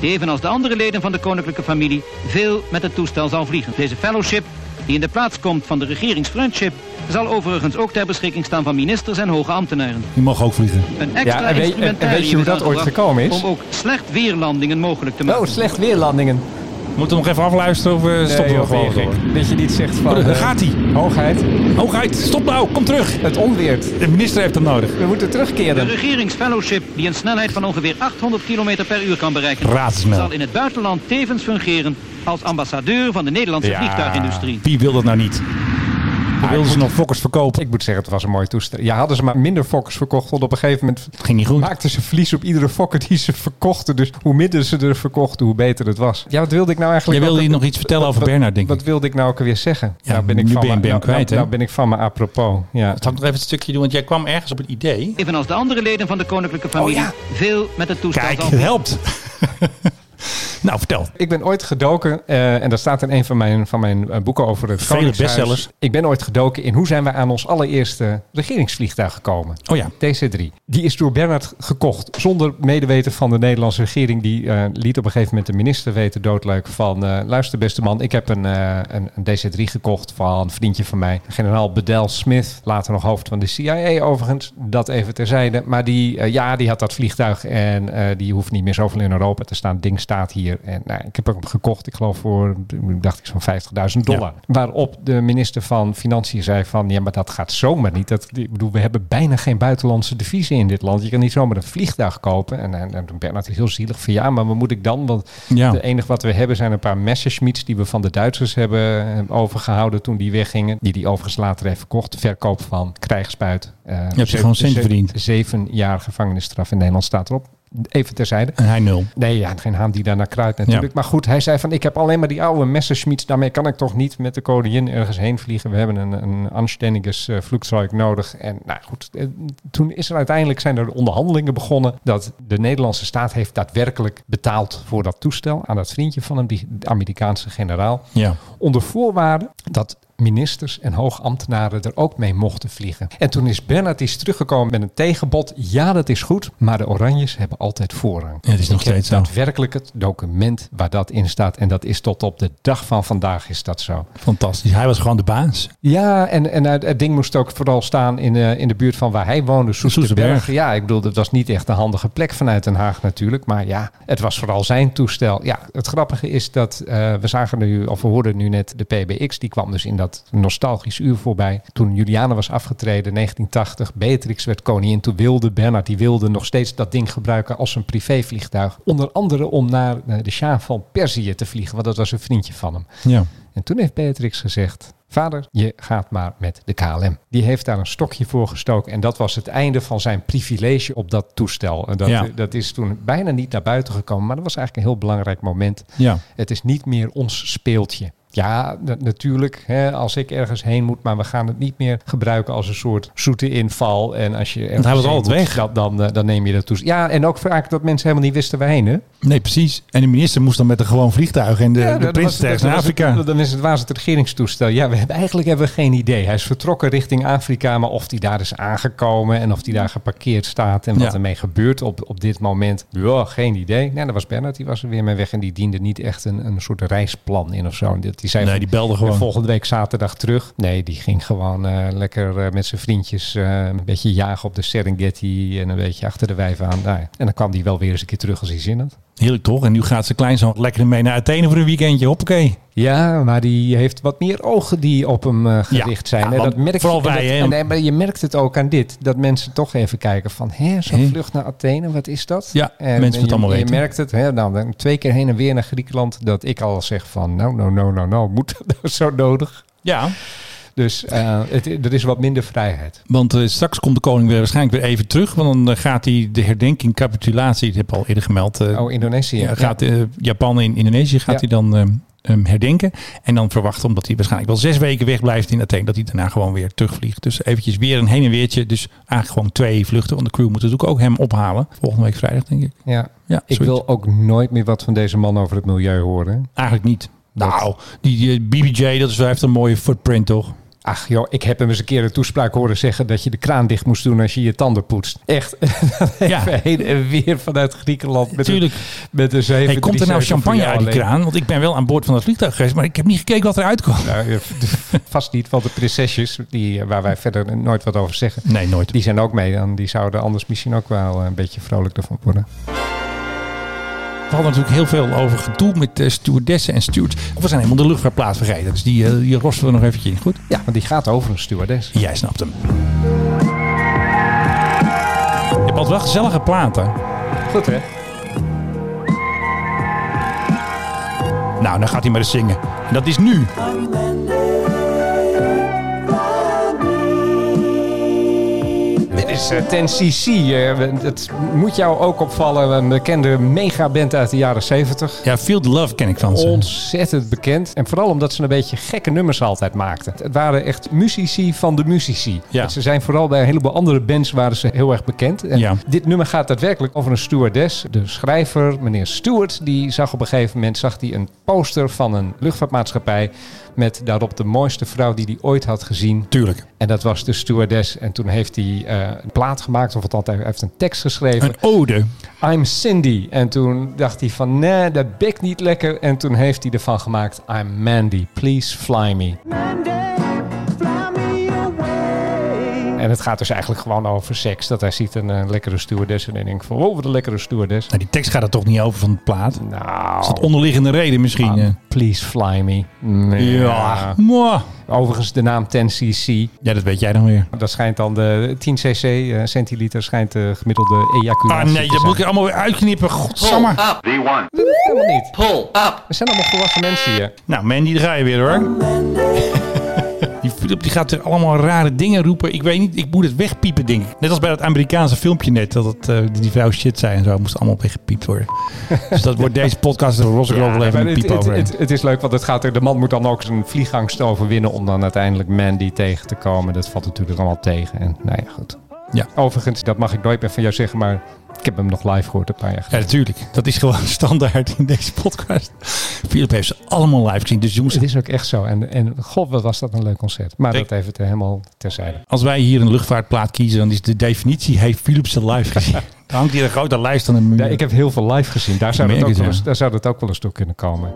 Die evenals de andere leden van de koninklijke familie veel met het toestel zal vliegen. Deze fellowship, die in de plaats komt van de regeringsfriendship, zal overigens ook ter beschikking staan van ministers en hoge ambtenaren. Die mogen ook vliegen. Een extra Ja, en weet- instrumentarium en weet je hoe dat ooit gekomen is? Om ook slecht weerlandingen mogelijk te maken. Oh, slecht weerlandingen. Moeten we nog even afluisteren of eh, stoppen we gewoon door? Dat je niet zegt van... Daar eh, gaat hij. Hoogheid. Hoogheid, stop nou, kom terug. Het onweert. De minister heeft hem nodig. We moeten De terugkeren. regeringsfellowship, die een snelheid van ongeveer 800 km per uur kan bereiken, Razendsnel. zal in het buitenland tevens fungeren als ambassadeur van de Nederlandse vliegtuigindustrie. Wie wil dat nou niet? Wilden ze nog fokkers verkopen. Ik moet zeggen, het was een mooi toestel. Ja, hadden ze maar minder fokkers verkocht. Want op een gegeven moment Ging niet goed. maakten ze verlies op iedere fokker die ze verkochten. Dus hoe minder ze er verkochten, hoe beter het was. Ja, wat wilde ik nou eigenlijk... Jij wilde hier nog iets vertellen wat- over Bernard, denk ik. Wat wilde ik nou ook alweer zeggen? Ja, nou ben ik nu van ben je- me- ben je hem nou- kwijt, hè? nou, nou ben ik van me apropos. Ja. Zal ik nog even het stukje doen? Want jij kwam ergens op een idee. Evenals de andere leden van de koninklijke familie, Oh ja. veel met het toestel Kijk, het helpt. nou, vertel. Ik ben ooit gedoken, eh, en dat staat in een van mijn, van mijn eh, boeken over het Vele Koningshuis. bestsellers. Ik ben ooit gedoken in hoe zijn we aan ons allereerste regeringsvliegtuig gekomen. Oh ja. TC3. Die is door Bernard gekocht. Zonder medeweten van de Nederlandse regering. Die eh, liet op een gegeven moment de minister weten, doodleuk, van... luister beste man, ik heb een, een, een DC-3 gekocht van een vriendje van mij. Generaal Bedell Smith, later nog hoofd van de CIA overigens. Dat even terzijde. Maar die, ja, die had dat vliegtuig en die hoeft niet meer zoveel in Europa te staan. Het ding staat hier. En nou, ik heb hem gekocht, ik geloof voor, dacht ik, zo'n 50.000 dollar. Waarop de minister van Financiën zei van... ja, maar dat gaat zomaar niet. Dat, ik bedoel, we hebben bijna geen buitenlandse deviezen in dit land. Je kan niet zomaar een vliegtuig kopen. En, en, en Bernard heel zielig van... ja, maar wat moet ik dan? Want Ja. het enige wat we hebben zijn een paar Messerschmitts... die we van de Duitsers hebben eh, overgehouden toen die weggingen. Die die overigens later heeft verkocht. Verkoop van krijgsbuit. Eh, je zeven- gewoon centen zeven- verdiend. Zeven jaar gevangenisstraf in Nederland staat erop. Even terzijde. En hij nul. Nee, ja, geen haan die daar naar kruidt natuurlijk. Ja. Maar goed, hij zei van ik heb alleen maar die oude Messerschmitts. Daarmee kan ik toch niet met de koningin ergens heen vliegen. We hebben een, een anständiges uh, vliegtuig nodig. En nou goed, eh, toen is er uiteindelijk zijn er onderhandelingen begonnen. Dat de Nederlandse staat heeft daadwerkelijk betaald voor dat toestel. Aan dat vriendje van hem, die Amerikaanse generaal. Ja. Onder voorwaarde dat ministers en hoogambtenaren er ook mee mochten vliegen. En toen is Bernard is teruggekomen met een tegenbod. Ja, dat is goed, maar de Oranjes hebben altijd voorrang. Ja, het is nog steeds zo. daadwerkelijk het document waar dat in staat. En dat is tot op de dag van vandaag is dat zo. Fantastisch. Hij was gewoon de baas. Ja, en, en het, ding moest ook vooral staan in, eh, in de buurt van waar hij woonde, Soesterberg. Soesterberg. Ja, ik bedoel, dat was niet echt een handige plek vanuit Den Haag natuurlijk. Maar ja, het was vooral zijn toestel. Ja, het grappige is dat eh, we zagen nu, of we hoorden nu net de PBX. Die kwam dus in dat nostalgisch uur voorbij. Toen Juliana was afgetreden, 1980. Beatrix werd koningin. Toen wilde Bernard, die wilde nog steeds dat ding gebruiken als een privévliegtuig. Onder andere om naar eh, de Shah van Perzië te vliegen, want dat was een vriendje van hem. Ja. En toen heeft Beatrix gezegd: Vader, je gaat maar met de KLM. Die heeft daar een stokje voor gestoken. En dat was het einde van zijn privilege op dat toestel. En dat, Ja. dat is toen bijna niet naar buiten gekomen. Maar dat was eigenlijk een heel belangrijk moment. Ja. Het is niet meer ons speeltje. Ja, na- natuurlijk. Hè, als ik ergens heen moet, maar we gaan het niet meer gebruiken als een soort zoete inval. En als je hij was heen altijd weg. Dan, dan, eh, dan neem je dat toe. Ja, en ook vaak dat mensen helemaal niet wisten waarheen. Hè? Nee, precies. En de minister moest dan met een gewoon vliegtuig en de, Ja, de prins naar het- Afrika. Dan is het, was het regeringstoestel. Ja, we hebben, eigenlijk hebben we geen idee. Hij is vertrokken richting Afrika, maar of hij daar is aangekomen en of hij daar geparkeerd staat en wat Ja. ermee gebeurt op, op dit moment. Ja, geen idee. Nee, dat was Bernard, die was er weer mee weg en die diende niet echt een, een soort reisplan in of zo. Die, die zei Nee, van, die belde "Ik ben gewoon." volgende week zaterdag terug. Nee, die ging gewoon eh, lekker eh, met zijn vriendjes eh, een beetje jagen op de Serengeti en een beetje achter de wijven aan. Nou ja. En dan kwam die wel weer eens een keer terug als hij zin had. Heerlijk toch? En nu gaat zijn kleinzoon lekker mee naar Athene voor een weekendje. Hoppakee. Ja, maar die heeft wat meer ogen die op hem eh, gericht zijn. Ja, En dat merk vooral je, wij, hè? en, en- maar je merkt het ook aan dit. Dat mensen toch even kijken van... Hè, zo'n vlucht naar Athene, wat is dat? Ja, en, mensen je, het allemaal je weten. merkt het, hè, nou, dan twee keer heen en weer naar Griekenland... dat ik al zeg van, nou, nou, nou, nou, nou, moet dat nou zo nodig? Ja. Dus eh, het, er is wat minder vrijheid. Want eh, straks komt de koning weer waarschijnlijk weer even terug. Want dan eh, gaat hij de herdenking, capitulatie, dat heb ik al eerder gemeld. Oh, Indonesië. gaat Japan in Indonesië gaat hij dan eh, hem herdenken. En dan verwachten, omdat hij waarschijnlijk wel zes weken weg blijft in Athene, dat hij daarna gewoon weer terugvliegt. Dus eventjes weer een heen en weertje. Dus eigenlijk gewoon twee vluchten. Want de crew moet natuurlijk ook hem ophalen. Volgende week vrijdag, denk ik. Ja. Ja, ik wil ook nooit meer wat van deze man over het milieu horen. Eigenlijk niet. Nou, die eh, BBJ, dat is, hij heeft een mooie footprint, toch? Ach joh, ik heb hem eens een keer een toespraak horen zeggen dat je de kraan dicht moest doen als je je tanden poetst. Echt. Ja. Heen en weer vanuit Griekenland. Met Tuurlijk. Een, met een 7 Hey, komt er nou champagne uit die kraan? Want ik ben wel aan boord van het vliegtuig geweest, maar ik heb niet gekeken wat eruit kwam. Nou, vast niet, want de prinsesjes, die, eh, waar wij verder nooit wat over zeggen, Nee, nooit. die zijn ook mee. En die zouden anders misschien ook wel een beetje vrolijk ervan worden. We hadden natuurlijk heel veel over gedoe met uh, stewardessen en stewards. Of we zijn helemaal de luchtvaartplaats vergeten. Dus die, uh, die rosten we nog eventjes in. Goed? Ja, want die gaat over een stewardess. Jij snapt hem. Je hebt altijd wel gezellige platen. Goed hè? Nou, dan gaat hij maar eens zingen. En dat is nu. Is uh, 10cc. Uh, het moet jou ook opvallen. Een bekende megaband uit de jaren 70. Ja, the Love ken ik van ze. Ontzettend bekend. En vooral omdat ze een beetje gekke nummers altijd maakten. Het waren echt muzici van de muzici. Ja. Ze zijn vooral bij een heleboel andere bands waren ze heel erg bekend. En Ja. dit nummer gaat daadwerkelijk over een stewardess. De schrijver, meneer Stewart, die zag op een gegeven moment zag hij een poster van een luchtvaartmaatschappij met daarop de mooiste vrouw die hij ooit had gezien. Tuurlijk. En dat was de stewardess. En toen heeft hij uh, een plaat gemaakt, of althans hij heeft een tekst geschreven. Een ode. I'm Cindy. En toen dacht hij van, nee, dat bek niet lekker. En toen heeft hij ervan gemaakt, I'm Mandy, please fly me. En het gaat dus eigenlijk gewoon over seks. Dat hij ziet een, een lekkere stewardess en hij denkt van, wow, wat een lekkere stewardess. Nou, die tekst gaat er toch niet over van de plaat? Nou, Is dat onderliggende reden misschien? um, eh? please fly me. ja. Mwah. Overigens de naam 10cc. Ja, dat weet jij dan weer. Dat schijnt dan de 10 cc, uh, centiliter, schijnt de gemiddelde ejaculatie Ah nee, dat moet ik er allemaal weer uitknippen. Godsamme. Dat helemaal niet. Pull up. We zijn allemaal volwassen mensen hier. Nou, Mandy, daar ga je weer hoor. Die Philip die gaat er allemaal rare dingen roepen. Ik weet niet, ik moet het wegpiepen, denk ik. Net als bij dat Amerikaanse filmpje net. Dat het, uh, die vrouw shit zei en zo. Moest allemaal weggepiept worden. dus dat wordt deze podcast. Daar los ja, wel even een piep over. Het, het, het, is leuk, want het gaat er, de man moet dan ook zijn vliegangst overwinnen. Om dan uiteindelijk Mandy tegen te komen. Dat valt natuurlijk allemaal tegen. En nou ja, goed. Ja. Overigens, dat mag ik nooit meer van jou zeggen, maar ik heb hem nog live gehoord een paar jaar geleden. Ja, natuurlijk. Dat is gewoon standaard in deze podcast. Philip heeft ze allemaal live gezien. Dus jongens, het is ook echt zo. En, en god, wat was dat een leuk concert. Maar ik, dat even te, helemaal terzijde. Als wij hier een luchtvaartplaat kiezen, dan is de definitie, heeft Philip ze live gezien. Dan hangt hier een grote lijst aan de muur. Ja, ik heb heel veel live gezien. Daar zou, dat ook, wel eens, daar zou dat ook wel eens door kunnen komen.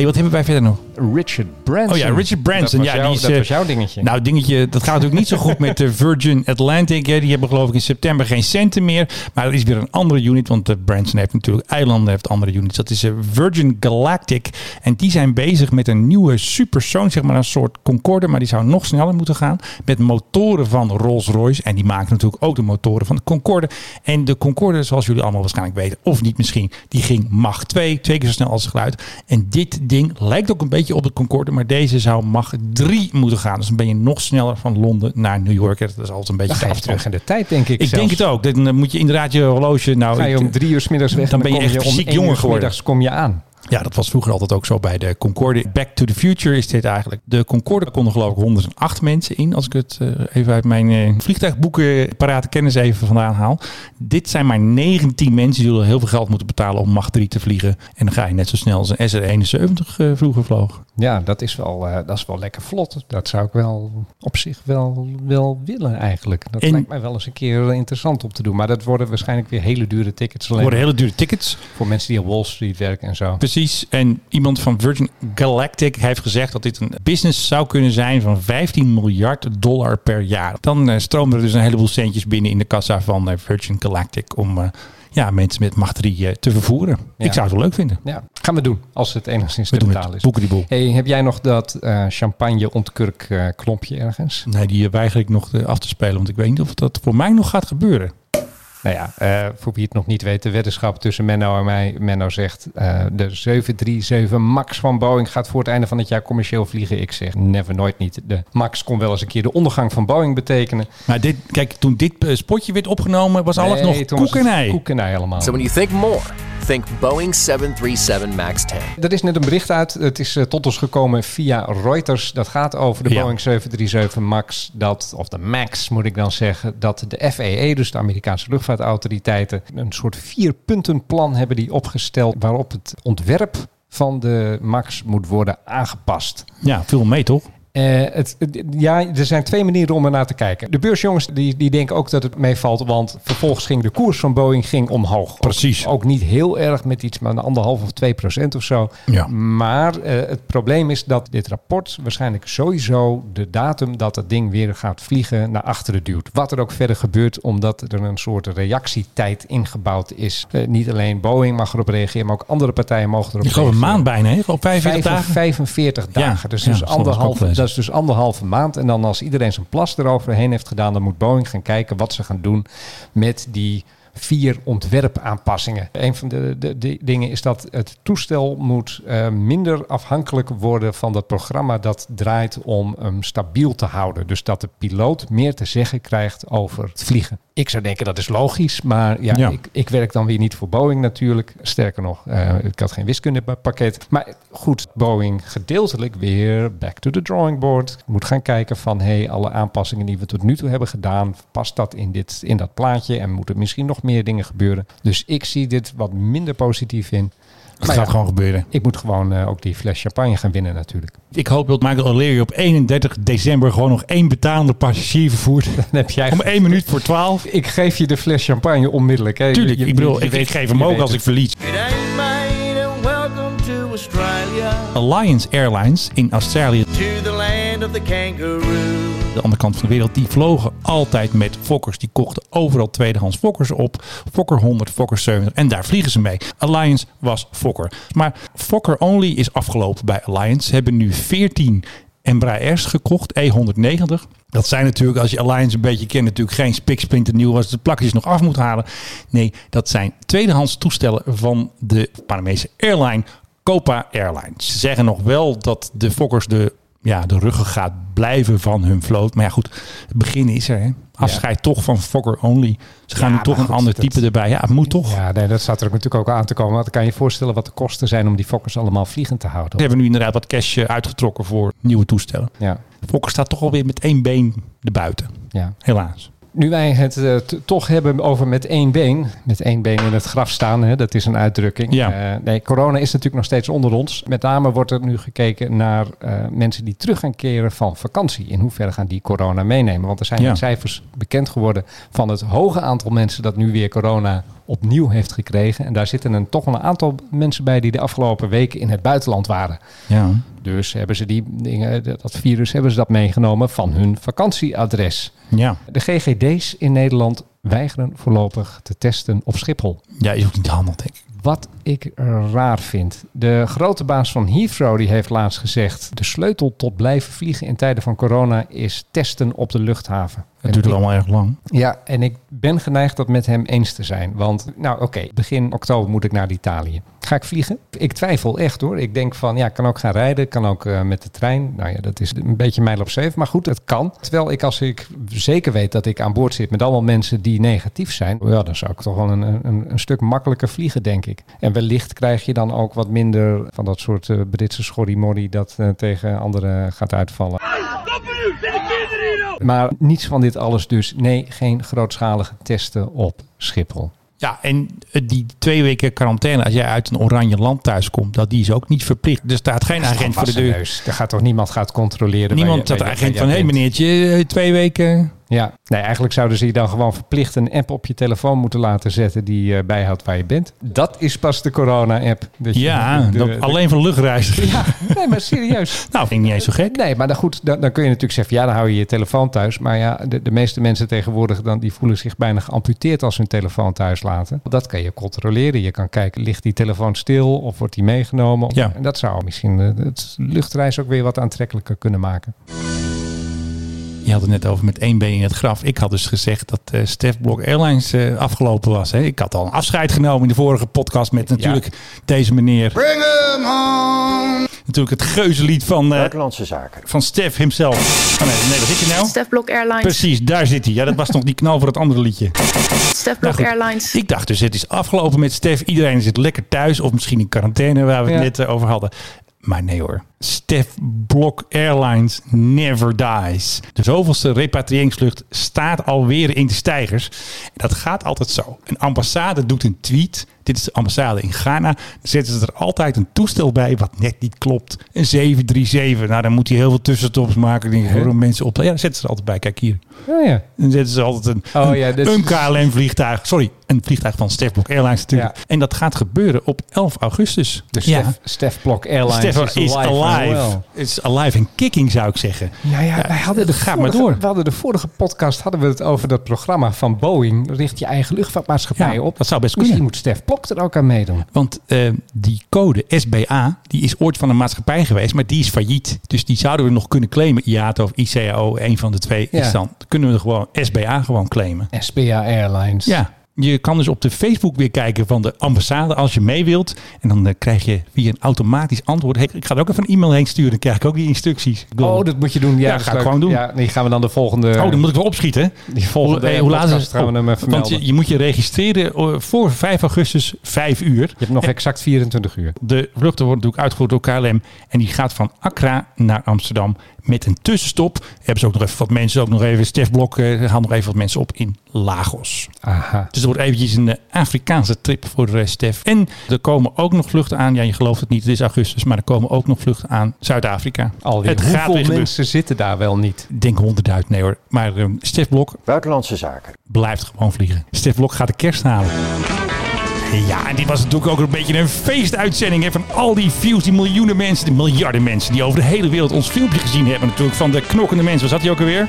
Hey, wat hebben wij verder nog? Richard Branson. Oh ja, Richard Branson. Dat was, ja, jou, die is, dat uh, was jouw dingetje. Nou, dingetje, dat gaat natuurlijk niet zo goed met de Virgin Atlantic. Hè. Die hebben geloof ik in september geen centen meer. Maar er is weer een andere unit, want uh, Branson heeft natuurlijk eilanden, heeft andere units. Dat is Virgin Galactic. En die zijn bezig met een nieuwe supersoon, zeg maar een soort Concorde. Maar die zou nog sneller moeten gaan. Met motoren van Rolls-Royce. En die maken natuurlijk ook de motoren van de Concorde. En de Concorde, zoals jullie allemaal waarschijnlijk weten, of niet misschien, die ging Mach 2, twee keer zo snel als het geluid. En dit ding lijkt ook een beetje op de Concorde, maar deze zou Mach 3 moeten gaan. Dus dan ben je nog sneller van Londen naar New York. Dat is altijd een beetje Dan terug in de tijd, denk ik Ik zelfs. denk het ook. Dan moet je inderdaad je horloge... Nou, Ga je om drie uur 's middags weg Dan en ben je echt om fysiek jonger geworden. middags kom je aan. Ja, dat was vroeger altijd ook zo bij de Concorde. Back to the Future is dit eigenlijk. De Concorde konden geloof ik 108 mensen in. Als ik het eh, even uit mijn eh, vliegtuigboeken parate kennis even vandaan haal. Dit zijn maar 19 mensen die zullen heel veel geld moeten betalen om Mach 3 te vliegen. En dan ga je net zo snel als een SR-71 eh, vroeger vloog. Ja, dat is, wel, dat is wel lekker vlot. Dat zou ik wel op zich wel, wel willen eigenlijk. Dat En- lijkt mij wel eens een keer interessant om te doen. Maar dat worden waarschijnlijk weer hele dure tickets. Het worden hele dure tickets. Voor mensen die op Wall Street werken en zo. Precies. En iemand van Virgin Galactic heeft gezegd dat dit een business zou kunnen zijn van 15 miljard dollar per jaar. Dan eh, stromen er dus een heleboel centjes binnen in de kassa van eh, Virgin Galactic om eh, ja, mensen met macht 3 eh, te vervoeren. Ja. Ik zou het wel leuk vinden. Ja, gaan we doen. Als het enigszins We te doen betalen het. is. Boeken die boel. Hey, heb jij nog dat champagne ontkurk klompje ergens? Nee, die weiger ik nog af te spelen, want ik weet niet of dat voor mij nog gaat gebeuren. Nou ja, eh, voor wie het nog niet weet, de weddenschap tussen Menno en mij. Menno zegt, eh, de 737 MAX van Boeing gaat voor het einde van het jaar commercieel vliegen. Ik zeg, never, nooit niet. De MAX kon wel eens een keer de ondergang van Boeing betekenen. Maar dit, kijk, toen dit eh, spotje werd opgenomen, was alles Nee, nog toen was koek en het ei. Koek en ei allemaal. So when you think more, think Boeing 737 MAX 10. Er is net een bericht uit. Het is eh, tot ons gekomen via Reuters. Dat gaat over de Ja. Boeing 737 MAX. Dat, of de MAX moet ik dan zeggen. Dat de FAA, dus de Amerikaanse luchtvaartautoriteiten, een soort vierpuntenplan hebben die opgesteld. Waarop het ontwerp van de MAX moet worden aangepast. Ja, veel mee toch? Eh, het, het- ja, er zijn twee manieren om er naar te kijken. De beursjongens die, die denken ook dat het meevalt, want vervolgens ging de koers van Boeing ging omhoog. Precies. Ook, ook niet heel erg met iets maar een anderhalf of twee procent of zo. Ja. Maar eh, het probleem is dat dit rapport waarschijnlijk sowieso de datum dat het ding weer gaat vliegen naar achteren duwt. Wat er ook verder gebeurt, omdat er een soort reactietijd ingebouwd is. Eh, niet alleen Boeing mag erop reageren, maar ook andere partijen mogen erop Ik geloof een reageren. maand bijna, hè? Op 45 Vijf- dagen. 45 Ja, dagen. Dus, ja, dus anderhalf. Dat is dus anderhalve maand. En dan als iedereen zijn plas eroverheen heeft gedaan, dan moet Boeing gaan kijken wat ze gaan doen met die vier ontwerpaanpassingen. Een van de, de, de dingen is dat het toestel moet eh, minder afhankelijk worden van dat programma dat draait om hem stabiel te houden. Dus dat de piloot meer te zeggen krijgt over het vliegen. Ik zou denken dat is logisch, maar ja, Ja. Ik, ik werk dan weer niet voor Boeing natuurlijk. Sterker nog, eh, ik had geen wiskundepakket. Maar goed, Boeing gedeeltelijk weer back to the drawing board. Moet gaan kijken van, hey, alle aanpassingen die we tot nu toe hebben gedaan, past dat in, dit, in dat plaatje en moeten misschien nog meer dingen gebeuren. Dus ik zie dit wat minder positief in. Het Maar gaat ja, gewoon gebeuren. Ik moet gewoon eh, ook die fles champagne gaan winnen natuurlijk. Ik hoop dat Michael O'Leary op 31 december gewoon nog één betalende passagier vervoert. Dan heb jij... Om 1 minuut voor 12. Ik geef je de fles champagne onmiddellijk. Hè. Tuurlijk, Je- ik bedoel, je ik, weet- ik geef hem ook als het. ik verlies. Alliance Airlines in Australië, To the land of the kangaroo. De andere kant van de wereld, die vlogen altijd met Fokkers. Die kochten overal tweedehands Fokkers op. Fokker 100, Fokker 70 en daar vliegen ze mee. Alliance was Fokker. Maar Fokker Only is afgelopen bij Alliance. Ze hebben nu 14 Embraers gekocht, E190. Dat zijn natuurlijk, als je Alliance een beetje kent, natuurlijk geen spiksplinter nieuw als de plakjes nog af moet halen. Nee, dat zijn tweedehands toestellen van de Panamese airline Copa Airlines. Ze zeggen nog wel dat de Fokkers de, ja, de ruggengraat blijven van hun vloot. Maar ja, goed, het begin is er. Hè? Afscheid toch van Fokker Only. Ze gaan Ja, nu toch een goed, ander dat- type erbij. Ja, het moet toch. Ja, nee, dat staat er ook natuurlijk ook aan te komen. Want kan je je voorstellen wat de kosten zijn om die fokkers allemaal vliegend te houden. Ze hebben nu inderdaad wat cash eh, uitgetrokken voor nieuwe toestellen. Ja. Fokker staat toch alweer met één been erbuiten. Ja. Helaas. Nu wij het eh, toch hebben over met één been, met één been in het graf staan, hè, dat is een uitdrukking. Ja. Eh, nee, corona is natuurlijk nog steeds onder ons. Met name wordt er nu gekeken naar eh, mensen die terug gaan keren van vakantie. In hoeverre gaan die corona meenemen? Want er zijn Ja. cijfers bekend geworden van het hoge aantal mensen dat nu weer corona opnieuw heeft gekregen. En daar zitten een, toch wel een aantal mensen bij die de afgelopen weken in het buitenland waren. Ja. Dus hebben ze die dingen, dat virus hebben ze dat meegenomen van hun vakantieadres. Ja. De GGD's in Nederland weigeren voorlopig te testen op Schiphol. Ja, is ook niet handig, denk ik. Wat ik raar vind. De grote baas van Heathrow die heeft laatst gezegd... de sleutel tot blijven vliegen in tijden van corona is testen op de luchthaven. Het duurt allemaal erg lang. Ja, en ik ben geneigd dat met hem eens te zijn. Want, nou oké, begin oktober moet ik naar Italië. Ga ik vliegen? Ik twijfel echt hoor. Ik denk van, ja, ik kan ook gaan rijden. kan ook eh, met de trein. Nou ja, dat is een beetje mijl op zeven. Maar goed, het kan. Terwijl ik, als ik zeker weet dat ik aan boord zit met allemaal mensen die negatief zijn. Ja, dan zou ik toch wel een, een, een stuk makkelijker vliegen, denk ik. En wellicht krijg je dan ook wat minder van dat soort eh, Britse schorrimorrie dat eh, tegen anderen gaat uitvallen. Maar niets van dit alles dus. Nee, geen grootschalige testen op Schiphol. Ja, en eh, die twee weken quarantaine, als jij uit een oranje land thuis komt, dat die is ook niet verplicht. Er staat geen agent voor de deur. Neus. Er gaat toch niemand gaat controleren. Niemand je- waar agent van, hé hey, meneertje, eh, twee weken. Ja, nee, eigenlijk zouden ze je dan gewoon verplicht een app op je telefoon moeten laten zetten die eh, bijhoudt waar je bent. Dat is pas de corona-app. Ja, de- de- dat- de- alleen voor luchtreizigers. Ja, nee, maar serieus. Nou, vind ik niet eens zo gek. Nee, maar dan goed, dan, dan kun je natuurlijk zeggen, ja, dan hou je je telefoon thuis. Maar ja, de, de meeste mensen tegenwoordig, dan, die voelen zich bijna geamputeerd als ze hun telefoon thuis laten. Dat kan je controleren. Je kan kijken, ligt die telefoon stil of wordt die meegenomen? Ja. En dat zou misschien eh, het luchtreis ook weer wat aantrekkelijker kunnen maken. Je had het net over met één been in het graf. Ik had dus gezegd dat eh Stef Blok Airlines eh, afgelopen was. Hè. Ik had al een afscheid genomen in de vorige podcast met natuurlijk deze meneer. Bring. Natuurlijk het geuzenlied van, eh Buitenlandse zaken. van Stef himself. Oh nee, nee, waar zit je nou? Stef Blok Airlines. Precies, daar zit hij. Ja, dat was nog die knal voor het andere liedje. Stef Nou Blok goed, Airlines. Ik dacht dus, het is afgelopen met Stef. Iedereen zit lekker thuis of misschien in quarantaine waar we het Ja. net over hadden. Maar nee hoor. Stef Blok Airlines never dies. De zoveelste repatriëringsvlucht staat alweer in de stijgers. En dat gaat altijd zo. Een ambassade doet een tweet. Dit is de ambassade in Ghana. Dan zetten ze er altijd een toestel bij wat net niet klopt. Een 737. Nou, dan moet hij heel veel tussenstops maken. Die horen mensen op. Ja, dan zetten ze er altijd bij. Kijk hier. Oh ja. Dan zetten ze altijd een, Oh ja, is- een KLM-vliegtuig. Sorry, een vliegtuig van Stef Blok Airlines natuurlijk. En dat gaat gebeuren op 11 augustus. Dus Stef, Stef Blok Airlines Stef is, is alive. Alive. alive and kicking zou ik zeggen. Ja, ja, wij hadden de Ga vorige, maar door. We hadden de vorige podcast hadden we het over dat programma van Boeing. Richt je eigen luchtvaartmaatschappij Ja, op. dat zou best Misschien kunnen. moet Stef Blok er ook aan meedoen. Want eh, die code SBA, die is ooit van een maatschappij geweest, maar die is failliet. Dus die zouden we nog kunnen claimen. IATA of ICAO, een van de twee Ja. is dan. Kunnen we gewoon SBA gewoon claimen. SBA Airlines. Ja. Je kan dus op de Facebook weer kijken van de ambassade als je mee wilt. En dan eh, krijg je via een automatisch antwoord. Hey, ik ga er ook even een e-mail heen sturen. Dan krijg ik ook die instructies. Oh, dat moet je doen. Ja, Ja, dat ga ik gewoon doen. Ja, die gaan we dan de volgende... Oh, dan moet ik wel opschieten. Die volgende Hoe, eh, hoe laat is het? gaan we hem even Want je, je moet je registreren eh, voor 5 augustus, 5 uur. Je hebt nog exact 24 uur. De vluchten worden natuurlijk uitgevoerd door KLM. En die gaat van Accra naar Amsterdam met een tussenstop. Hebben ze ook nog even wat mensen, ook nog even Stef Blok, eh, gaan nog even wat mensen op in Lagos. Aha. Dus er wordt eventjes een eh, Afrikaanse trip voor de rest, Stef. En er komen ook nog vluchten aan. Ja, je gelooft het niet, het is augustus. Maar er komen ook nog vluchten aan Zuid-Afrika. Alweer. Het gaat Hoeveel weer gebeuren. mensen zitten daar wel niet? Ik denk 100.000, nee hoor. Maar eh, Stef Blok Buitenlandse zaken. blijft gewoon vliegen. Stef Blok gaat de kerst halen. Ja, en dit was natuurlijk ook een beetje een feestuitzending hè, van al die views, die miljoenen mensen, die miljarden mensen die over de hele wereld ons filmpje gezien hebben. Natuurlijk van de knokkende mensen. Was dat hij ook alweer?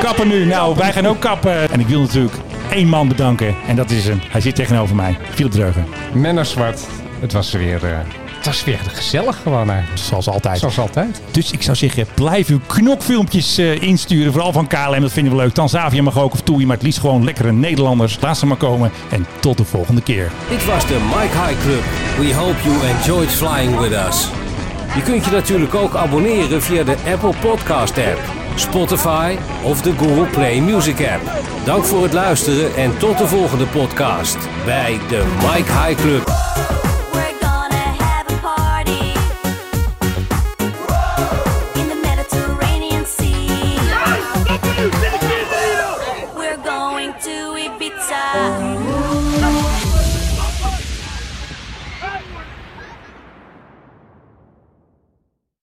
Kappen nu. Nou, wij gaan ook kappen. En ik wil natuurlijk één man bedanken. En dat is hem. Hij zit tegenover mij. Philip Dreugen. Menno Zwart. Het was weer... eh, het was weer gezellig gewoon. hè. Zoals altijd. Zoals altijd. Dus ik zou zeggen, blijf uw knokfilmpjes eh, insturen. Vooral van KLM, dat vinden we leuk. Tanzavia mag ook of Toei, maar het liefst gewoon lekkere Nederlanders. Laat ze maar komen. En tot de volgende keer. Dit was de Mike High Club. We hope you enjoyed flying with us. Je kunt je natuurlijk ook abonneren via de Apple Podcast app, Spotify of de Google Play Music app. Dank voor het luisteren en tot de volgende podcast bij de Mike High Club.